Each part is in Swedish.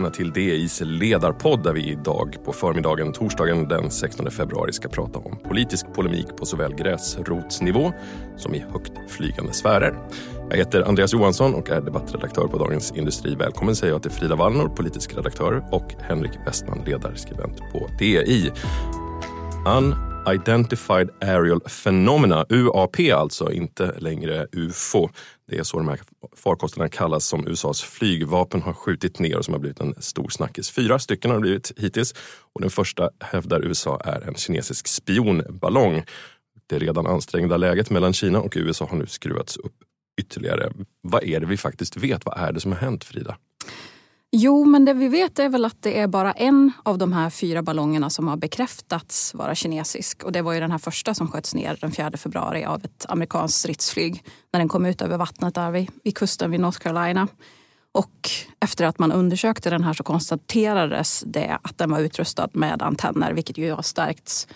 välkomna till DIs ledarpodd där vi idag på förmiddagen torsdagen den 16 februari ska prata om politisk polemik på såväl gräsrotsnivå som i högt flygande sfärer. Jag heter Andreas Johansson och är debattredaktör på Dagens Industri. Välkommen säger jag till Frida Wallnor, politisk redaktör och Henrik Westman, ledarskribent på DI. Unidentified Aerial Phenomena, UAP alltså, inte längre UFO. Det är så de här farkosterna kallas som USAs flygvapen har skjutit ner och som har blivit en stor snackis. Fyra stycken har det blivit hittills och den första hävdar USA är en kinesisk spionballong. Det redan ansträngda läget mellan Kina och USA har nu skruvats upp ytterligare. Vad är det vi faktiskt vet? Vad är det som har hänt Frida? Jo, men det vi vet är väl att det är bara en av de här fyra ballongerna som har bekräftats vara kinesisk. Och det var ju den här första som sköts ner den 4 februari av ett amerikanskt stridsflyg när den kom ut över vattnet där vid, vid kusten vid North Carolina. Och efter att man undersökte den här så konstaterades det att den var utrustad med antenner vilket ju har stärkt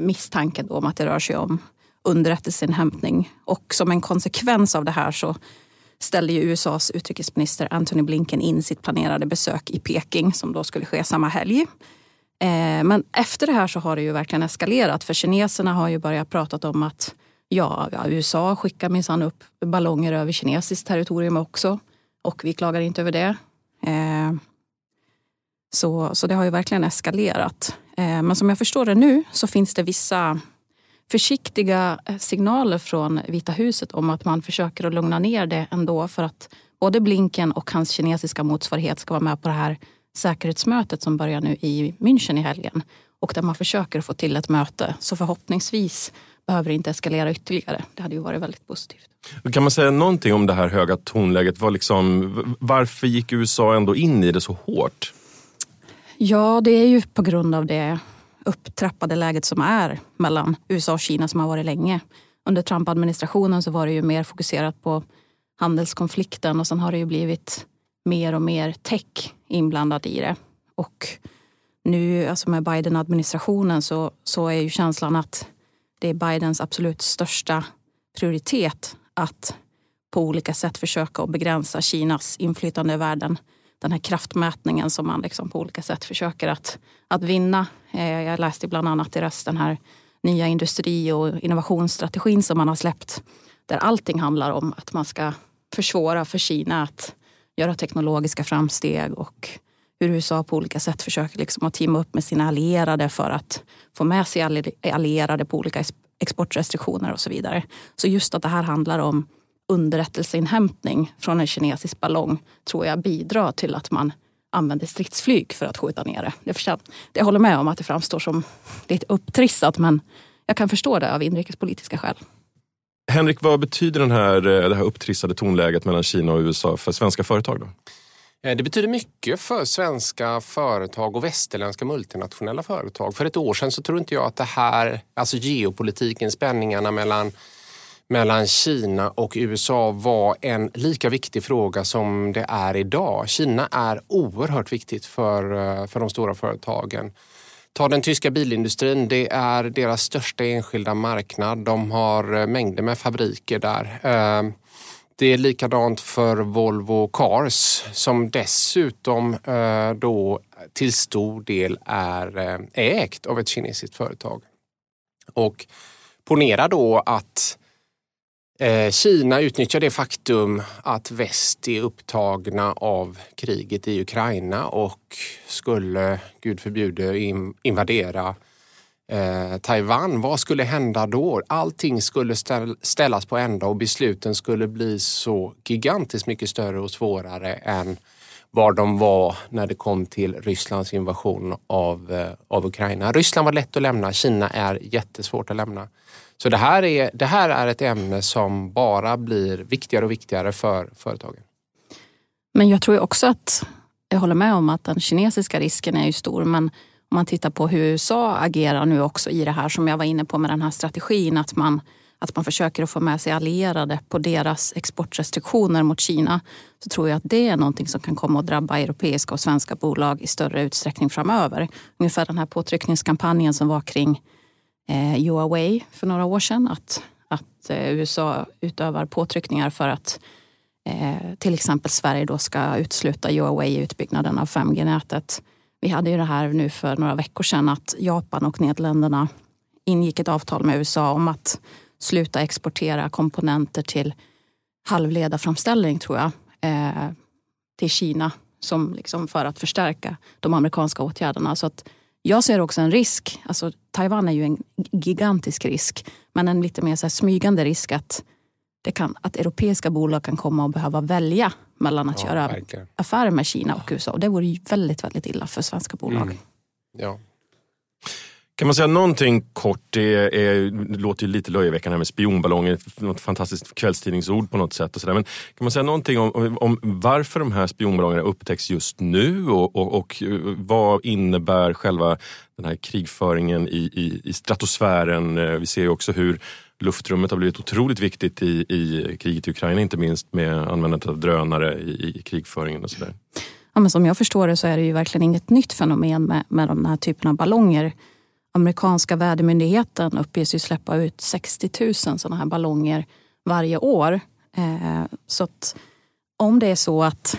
misstanken om att det rör sig om underrättelseinhämtning. Och som en konsekvens av det här så ställde ju USAs utrikesminister Antony Blinken in sitt planerade besök i Peking som då skulle ske samma helg. Eh, men efter det här så har det ju verkligen eskalerat för kineserna har ju börjat prata om att ja, ja USA skickar minsann upp ballonger över kinesiskt territorium också och vi klagar inte över det. Eh, så, så det har ju verkligen eskalerat. Eh, men som jag förstår det nu så finns det vissa försiktiga eh, signaler från Vita huset om att man försöker att lugna ner det ändå för att både Blinken och hans kinesiska motsvarighet ska vara med på det här säkerhetsmötet som börjar nu i München i helgen. Och där man försöker få till ett möte. Så förhoppningsvis behöver det inte eskalera ytterligare. Det hade ju varit väldigt positivt. Kan man säga någonting om det här höga tonläget? Var liksom, varför gick USA ändå in i det så hårt? Ja, det är ju på grund av det upptrappade läget som är mellan USA och Kina som har varit länge. Under Trump-administrationen så var det ju mer fokuserat på handelskonflikten och sen har det ju blivit mer och mer tech inblandad i det. Och nu alltså med Biden-administrationen så, så är ju känslan att det är Bidens absolut största prioritet att på olika sätt försöka att begränsa Kinas inflytande i världen den här kraftmätningen som man liksom på olika sätt försöker att, att vinna. Eh, jag läste bland annat deras den här nya industri och innovationsstrategin som man har släppt. Där allting handlar om att man ska försvåra för Kina att göra teknologiska framsteg och hur USA på olika sätt försöker liksom att teama upp med sina allierade för att få med sig allierade på olika exportrestriktioner och så vidare. Så just att det här handlar om underrättelseinhämtning från en kinesisk ballong tror jag bidrar till att man använder stridsflyg för att skjuta ner det. Jag, jag håller med om att det framstår som lite upptrissat men jag kan förstå det av inrikespolitiska skäl. Henrik, vad betyder den här, eh, det här upptrissade tonläget mellan Kina och USA för svenska företag? Då? Eh, det betyder mycket för svenska företag och västerländska multinationella företag. För ett år sedan så tror inte jag att det här, alltså geopolitiken, spänningarna mellan mellan Kina och USA var en lika viktig fråga som det är idag. Kina är oerhört viktigt för, eh, för de stora företagen. Ta den tyska bilindustrin, det är deras största enskilda marknad. De har eh, mängder med fabriker där. Eh, det är likadant för Volvo Cars som dessutom då till stor del är ägt av ett kinesiskt företag. Och ponera då att Eh, Eh, Kina utnyttjar det faktum att väst är upptagna av kriget i Ukraina och skulle, gud förbjude, invadera eh, Taiwan. Vad skulle hända då? Allting skulle ställas på ända och besluten skulle bli så gigantiskt mycket större och svårare än var de var när det kom till Rysslands invasion av, eh, av Ukraina. Ryssland var lätt att lämna, Kina är jättesvårt att lämna. Så det här, är, det här är ett ämne som bara blir viktigare och viktigare för företagen. Men jag tror också att, jag håller med om att den kinesiska risken är ju stor men om man tittar på hur USA agerar nu också i det här som jag var inne på med den här strategin att man, att man försöker att få med sig allierade på deras exportrestriktioner mot Kina så tror jag att det är någonting som kan komma att drabba europeiska och svenska bolag i större utsträckning framöver. Ungefär den här påtryckningskampanjen som var kring eh, Huawei för några år sedan. Att, att eh, USA utövar påtryckningar för att eh, till exempel Sverige då ska utesluta Huawei i utbyggnaden av 5G-nätet. Vi hade ju det här nu för några veckor sedan att Japan och Nederländerna ingick ett avtal med USA om att sluta exportera komponenter till halvledarframställning tror jag, eh, till Kina som liksom för att förstärka de amerikanska åtgärderna. Så att jag ser också en risk, alltså Taiwan är ju en gigantisk risk, men en lite mer så smygande risk att, det kan, att europeiska bolag kan komma och behöva välja mellan att ja, göra verkligen. affärer med Kina och USA. Och det vore ju väldigt, väldigt illa för svenska bolag. Mm. Ja. Kan man säga någonting kort? Det, är, det låter ju lite löjeväckande här med spionballonger, något fantastiskt kvällstidningsord på något sätt. Och så där. Men kan man säga någonting om, om varför de här spionballongerna upptäcks just nu och, och, och, eh, vad innebär själva den här krigföringen i, i, i stratosfären? Eh, vi ser ju också hur luftrummet har blivit otroligt viktigt i, i kriget i Ukraina, inte minst med användandet av drönare i, i krigföringen och sådär. Ja, men som jag förstår det så är det ju verkligen inget nytt fenomen med, med de här typen av ballonger amerikanska vädermyndigheten uppges ju släppa ut 60 000 sådana här ballonger varje år. Eh, så att om det är så att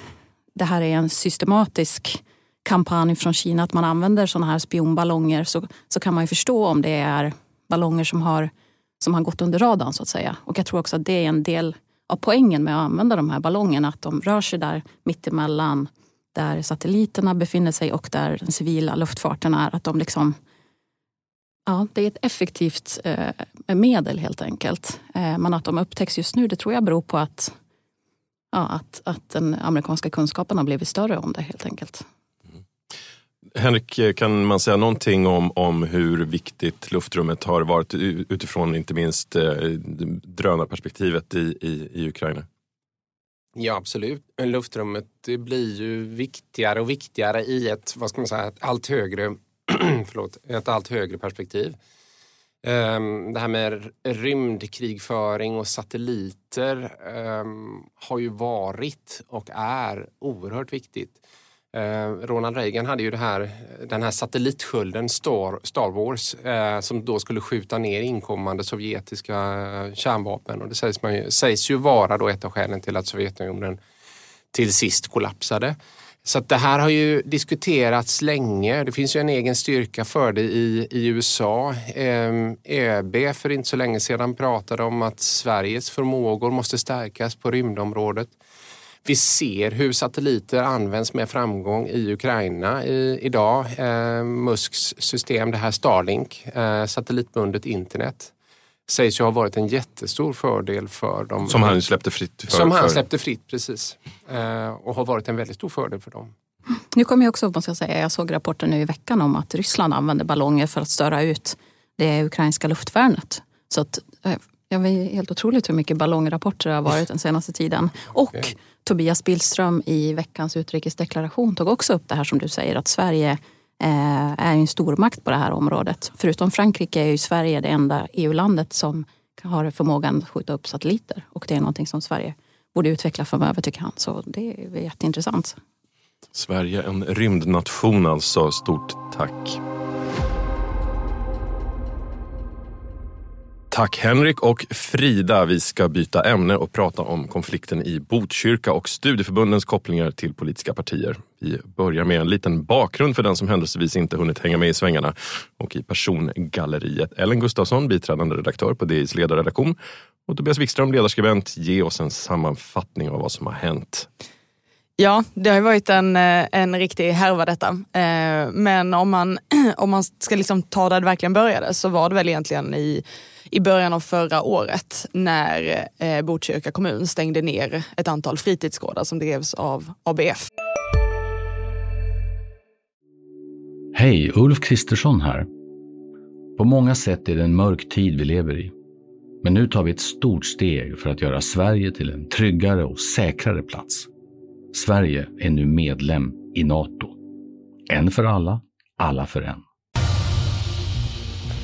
det här är en systematisk kampanj från Kina att man använder sådana här spionballonger så, så kan man ju förstå om det är ballonger som har, som har gått under radarn så att säga. Och jag tror också att det är en del av poängen med att använda de här ballongerna. Att de rör sig där mittemellan där satelliterna befinner sig och där den civila luftfarten är. Att de liksom Ja, det är ett effektivt eh, medel helt enkelt. Eh, men att de upptäcks just nu det tror jag beror på att, ja, att, att den amerikanska kunskapen har blivit större om det helt enkelt. Mm. Henrik, kan man säga någonting om, om hur viktigt luftrummet har varit utifrån inte minst eh, drönarperspektivet i, i, i Ukraina? Ja, absolut. Luftrummet det blir ju viktigare och viktigare i ett, vad ska man säga, ett allt högre förlåt, ett allt högre perspektiv. Ehm, det här med rymdkrigföring och satelliter ehm, har ju varit och är oerhört viktigt. Ehm, Ronald Reagan hade ju det här, den här satellitskölden Star, Star Wars eh, som då skulle skjuta ner inkommande sovjetiska kärnvapen. Och det sägs, man ju, sägs ju vara då ett av skälen till att Sovjetunionen till sist kollapsade. Så det här har ju diskuterats länge. Det finns ju en egen styrka för det i, i USA. Ehm, ÖB för inte så länge sedan pratade om att Sveriges förmågor måste stärkas på rymdområdet. Vi ser hur satelliter används med framgång i Ukraina i, idag. Eh, Musks system, det här Starlink, eh, satellitbundet internet sägs ju ha varit en jättestor fördel för dem. Som han släppte fritt? För, som han släppte fritt, precis. Eh, och har varit en väldigt stor fördel för dem. Nu kommer jag också, måste jag säga, jag såg rapporten nu i veckan om att Ryssland använder ballonger för att störa ut det ukrainska luftvärnet. Så att, eh, jag vet helt otroligt hur mycket ballongrapporter det har varit den senaste tiden. Och okay. Tobias Billström i veckans utrikesdeklaration tog också upp det här som du säger att Sverige Eh, är en stormakt på det här området. Förutom Frankrike är ju Sverige det enda EU-landet som har förmågan att skjuta upp satelliter. Och det är någonting som Sverige borde utveckla framöver tycker han. Så det är jätteintressant. Sverige en rymdnation alltså. Stort tack. Tack Henrik och Frida. Vi ska byta ämne och prata om konflikten i Botkyrka och studieförbundens kopplingar till politiska partier. Vi börjar med en liten bakgrund för den som händelsevis inte hunnit hänga med i svängarna. Och i persongalleriet Ellen Gustafsson, biträdande redaktör på DIs ledarredaktion och Tobias Wikström, ledarskribent, ge oss en sammanfattning av vad som har hänt. Ja, det har varit en, eh, en riktig härva detta. Eh, men om man, om man ska liksom ta där det verkligen började så var det väl egentligen i i början av förra året när eh, Botkyrka kommun stängde ner ett antal fritidsgårdar som drevs av ABF. Hej, Ulf Kristersson här. På många sätt är det en mörk tid vi lever i. Men nu tar vi ett stort steg för att göra Sverige till en tryggare och säkrare plats. Sverige är nu medlem i Nato. En för alla, alla för en.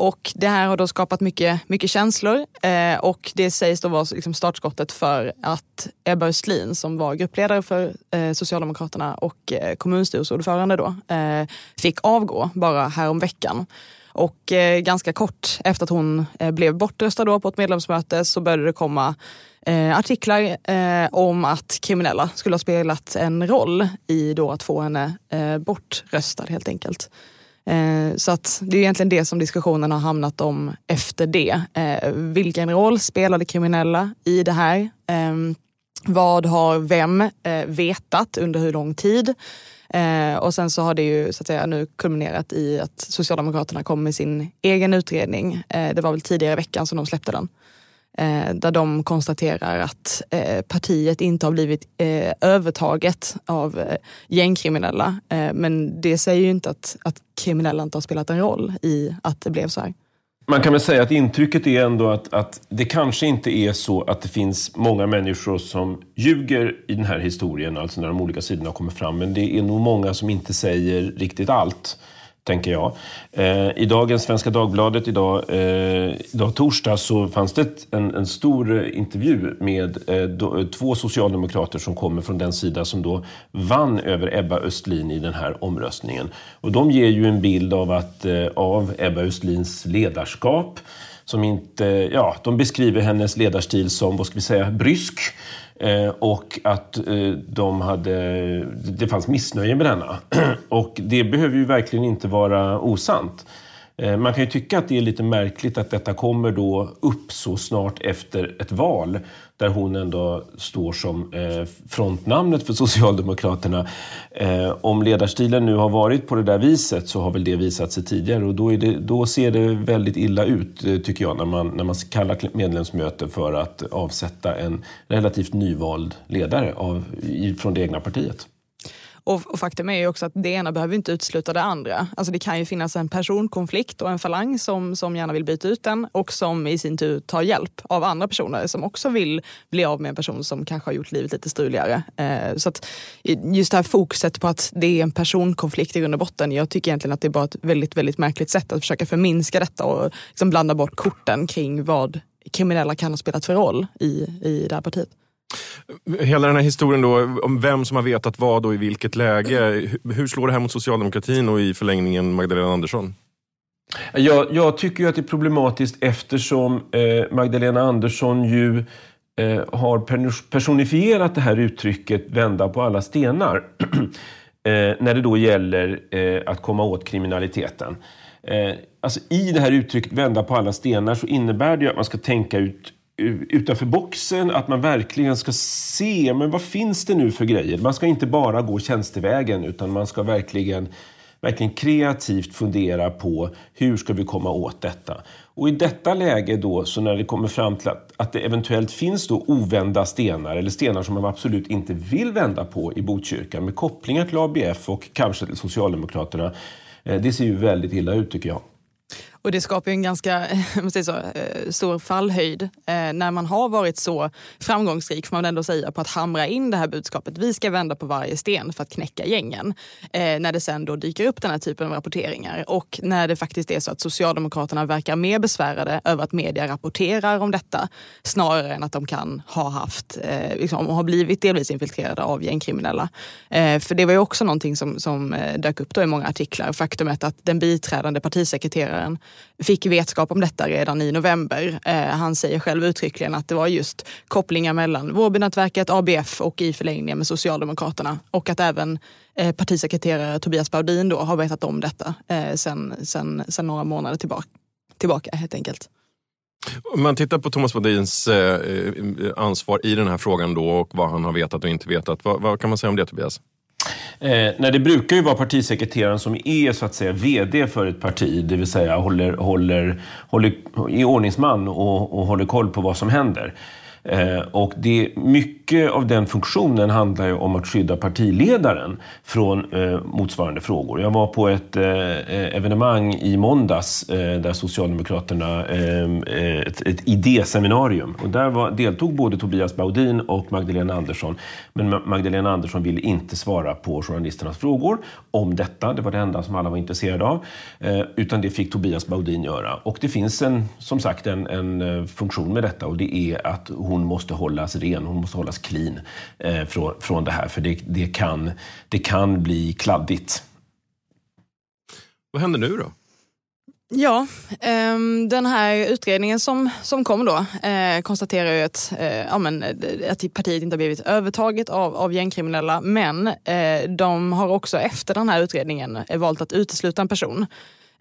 Och det här har då skapat mycket, mycket känslor eh, och det sägs då vara liksom startskottet för att Ebba Östlin som var gruppledare för eh, Socialdemokraterna och eh, kommunstyrelseordförande då eh, fick avgå bara häromveckan. Och eh, ganska kort efter att hon eh, blev bortröstad då på ett medlemsmöte så började det komma eh, artiklar eh, om att kriminella skulle ha spelat en roll i då att få henne eh, bortröstad helt enkelt. Eh, så att det är egentligen det som diskussionen har hamnat om efter det. Eh, vilken roll spelade kriminella i det här? Eh, vad har vem vetat under hur lång tid? och sen så har det ju så att säga, nu kulminerat i att Socialdemokraterna kom med sin egen utredning. det var väl tidigare i veckan som de släppte den. Eh, där de konstaterar att eh, partiet inte har blivit eh, övertaget av gängkriminella. men det säger ju inte att, att kriminella inte har spelat en roll i att det blev så här. Man kan väl säga att intrycket är ändå att, att det kanske inte är så att det finns många människor som ljuger i den här historien, alltså när de olika sidorna kommer fram. Men det är nog många som inte säger riktigt allt tänker jag. Eh, I dagens Svenska Dagbladet, idag, eh, idag torsdag, så fanns det en, en stor intervju med eh, do, eh, två socialdemokrater som kommer från den sida som då vann över Ebba Östlin i den här omröstningen. Och de ger ju en bild av, att, eh, av Ebba Östlins ledarskap som inte, ja, de beskriver hennes ledarstil som, vad ska vi säga, brysk. Eh, och att eh, de hade, det fanns missnöje med denna. och det behöver ju verkligen inte vara osant. Eh, man kan ju tycka att det är lite märkligt att detta kommer då upp så snart efter ett val där hon ändå står som eh, frontnamnet för Socialdemokraterna. Eh, om ledarstilen nu har varit på det där viset så har väl det visat sig tidigare och då, det, då ser det väldigt illa ut tycker jag när man, när man kallar medlemsmöte för att avsätta en relativt nyvald ledare av, från det egna partiet. Och, och, faktum är ju också att det ena behöver inte utesluta det andra. Alltså det kan ju finnas en personkonflikt och en falang som, som gärna vill byta ut den och som i sin tur tar hjälp av andra personer som också vill bli av med en person som kanske har gjort livet lite struligare. Eh, så att just det här fokuset på att det är en personkonflikt i grund och botten. Jag tycker egentligen att det är bara ett väldigt, väldigt märkligt sätt att försöka förminska detta och liksom blanda bort korten kring vad kriminella kan ha spelat för roll i, i det här partiet. Hela den här historien då, om vem som har vetat vad och i vilket läge. Hur slår det här mot socialdemokratin och i förlängningen Magdalena Andersson? Jag, jag tycker att det är problematiskt eftersom eh, Magdalena Andersson ju eh, har personifierat det här uttrycket vända på alla stenar. eh, när det då gäller eh, att komma åt kriminaliteten. Eh, alltså I det här uttrycket vända på alla stenar så innebär det att man ska tänka ut utanför boxen, att man verkligen ska se, men vad finns det nu för grejer? Man ska inte bara gå tjänstevägen utan man ska verkligen, verkligen kreativt fundera på hur ska vi komma åt detta? Och i detta läge då, så när det kommer fram till att, att det eventuellt finns då ovända stenar eller stenar som man absolut inte vill vända på i Botkyrka med kopplingar till ABF och kanske till Socialdemokraterna. Eh, det ser ju väldigt illa ut tycker jag. Och det skapar ju en ganska så, eh, stor fallhöjd eh, när man har varit så framgångsrik, får man ändå säga, på att hamra in det här budskapet. Vi ska vända på varje sten för att knäcka gängen. Eh, när det sen då dyker upp den här typen av rapporteringar och när det faktiskt är så att Socialdemokraterna verkar mer besvärade över att media rapporterar om detta snarare än att de kan ha haft, liksom, har blivit delvis infiltrerade av gängkriminella. För det var ju också någonting som, som dök upp då i många artiklar. Faktumet att den biträdande partisekreteraren fick vetskap om detta redan i november. Eh, han säger själv uttryckligen att det var just kopplingar mellan Vårbynätverket, ABF och i förlängningen med Socialdemokraterna. Och att även eh, partisekreterare Tobias Baudin då har vetat om detta eh, sen, sen, sen några månader tillbaka, tillbaka helt enkelt. Om man tittar på Thomas Baudins eh, eh, ansvar i den här frågan då och vad han har vetat och inte vetat. Vad, vad kan man säga om det Tobias? Eh, nej, det brukar ju vara partisekreteraren som är så att säga VD för ett parti, det vill säga håller, håller, håller, är ordningsman och, och håller koll på vad som händer. Eh, och det, mycket av den funktionen handlar ju om att skydda partiledaren från eh, motsvarande frågor. Jag var på ett eh, eh evenemang i måndags eh, där Socialdemokraterna, eh, eh, ett, ett idéseminarium. Och där var, deltog både Tobias Baudin och Magdalena Andersson. Men Magdalena Andersson ville inte svara på journalisternas frågor om detta. Det var det enda som alla var intresserade av. Eh, utan det fick Tobias Baudin göra. Och det finns en, som sagt en, en funktion med detta och det är att hon måste hållas ren, hon måste hållas clean eh, från, från det här. För det, det, kan, det kan bli kladdigt. Vad händer nu då? Ja, eh, den här utredningen som, som kom då eh, konstaterar ju att, eh, ja, men, eh, att partiet inte har blivit övertaget av, av gängkriminella men de har också efter den här utredningen valt att utesluta en person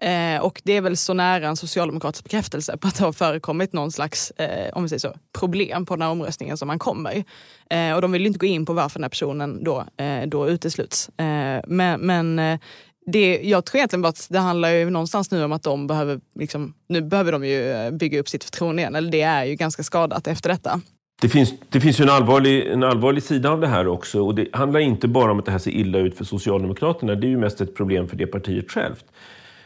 Eh, och det är väl så nära en socialdemokratisk bekräftelse på att det har förekommit någon slags eh, om vi säger så, problem på den här omröstningen som man kommer. Eh, och de vill inte gå in på varför den här personen då, eh, då utesluts. Eh, men, men eh, det, jag tror egentligen bara att det handlar ju någonstans nu om att de behöver, liksom, nu behöver de ju eh, bygga upp sitt förtroende igen. Eller det är ju ganska skadat efter detta. Det finns, det finns ju en allvarlig, en allvarlig sida av det här också. Och det handlar inte bara om att det här ser illa ut för Socialdemokraterna. Det är ju mest ett problem för det partiet självt.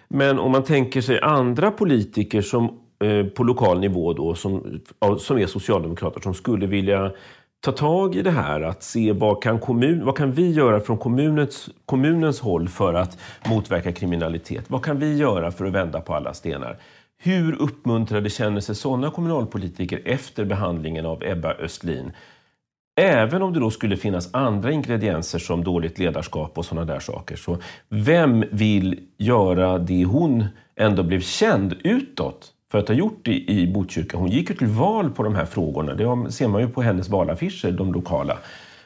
Men om man tänker sig andra politiker som, eh, på lokal nivå då, som, som är socialdemokrater som skulle vilja ta tag i det här, att se vad kan, kommun, vad kan vi göra från kommunens, kommunens håll för att motverka kriminalitet? Vad kan vi göra för att vända på alla stenar? Hur uppmuntrade känner sig sådana kommunalpolitiker efter behandlingen av Ebba Östlin? Även om det då skulle finnas andra ingredienser som dåligt ledarskap och sådana där saker. Så vem vill göra det hon ändå blev känd utåt för att ha gjort i, i Botkyrka? Hon gick ju till val på de här frågorna. Det ser man ju på hennes valaffischer, de lokala.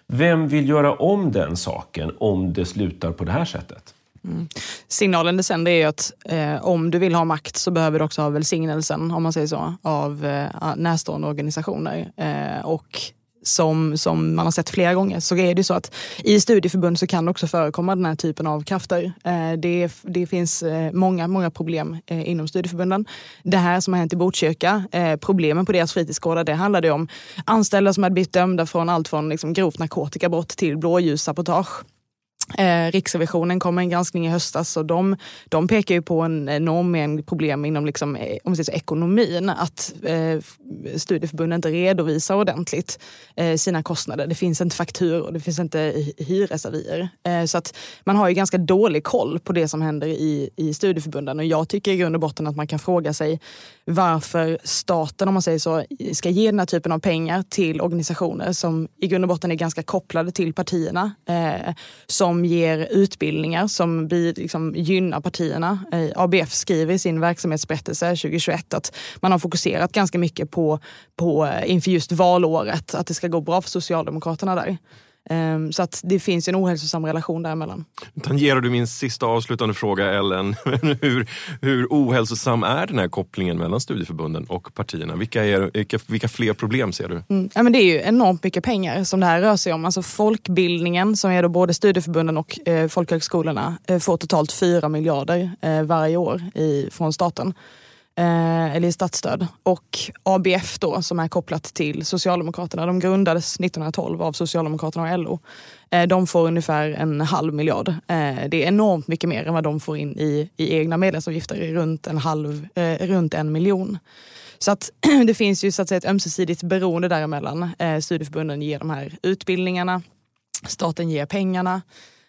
Vem vill göra om den saken om det slutar på det här sättet? Mm. Signalen det sänder är att eh, om du vill ha makt så behöver du också ha välsignelsen, om man säger så, av eh, närstående organisationer. Eh, och som, som man har sett flera gånger så är det så att i studieförbund så kan det också förekomma den här typen av krafter. Eh, det, det finns eh, många, många problem eh, inom studieförbunden. Det här som har hänt i Botkyrka, problemen på deras fritidsgårdar, det handlade om anställda som hade blivit dömda från allt från liksom grovt narkotikabrott till blåljussabotage. Eh, Riksrevisionen kom med en granskning i höstas och de, de pekar ju på en enorm mängd problem inom liksom, eh, om så, ekonomin. Att eh, studieförbunden inte redovisar ordentligt eh, sina kostnader. Det finns inte fakturor, det finns inte hyresavier. Eh, så att man har ju ganska dålig koll på det som händer i, i studieförbunden. Och jag tycker i grund och botten att man kan fråga sig varför staten, om man säger så, ska ge den här typen av pengar till organisationer som i grund och botten är ganska kopplade till partierna. Eh, som ger utbildningar som liksom gynnar partierna. Eh, ABF skriver i sin verksamhetsberättelse 2021 att man har fokuserat ganska mycket på, på eh, inför just valåret, att det ska gå bra för Socialdemokraterna där. Ehm, så att det finns en ohälsosam relation däremellan. Tangerar du min sista avslutande fråga Ellen. hur, hur ohälsosam är den här kopplingen mellan studieförbunden och partierna? Vilka, är, vilka, vilka fler problem ser du? Mm. Ja, men det är ju enormt mycket pengar som det här rör sig om. Alltså folkbildningen som är då både studieförbunden och eh, folkhögskolorna eh, får totalt 4 miljarder eh, varje år i, från staten eh, eller i statsstöd. Och ABF då, som är kopplat till Socialdemokraterna, de grundades 1912 av Socialdemokraterna och LO. Eh, de får ungefär en halv miljard. Eh, det är enormt mycket mer än vad de får in i, i egna medlemsavgifter, runt en, halv, eh, runt en miljon. Så att det finns ju så att säga ett ömsesidigt beroende däremellan. Eh, studieförbunden ger de här utbildningarna, staten ger pengarna.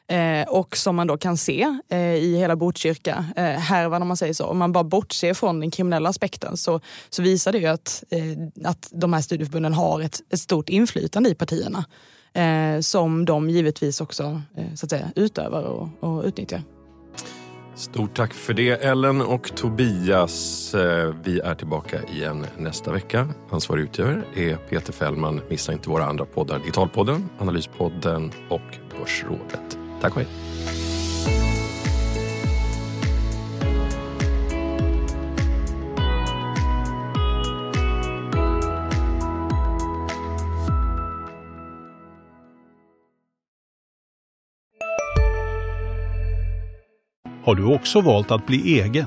Eh, och som man då kan se eh, i hela Botkyrka eh, härvan om man säger så, om man bara bortser från den kriminella aspekten så, så visar det ju att, eh, att de här studieförbunden har ett, ett stort inflytande i partierna. Eh, som de givetvis också eh, så att säga, utövar och, och utnyttjar. Stort tack för det Ellen och Tobias. Eh, vi är tillbaka igen nästa vecka. Ansvarig utgivare är Peter Fällman. Missa inte våra andra poddar. Digitalpodden, Analyspodden och Börsrådet. Tack och hej. Har du också valt att bli egen?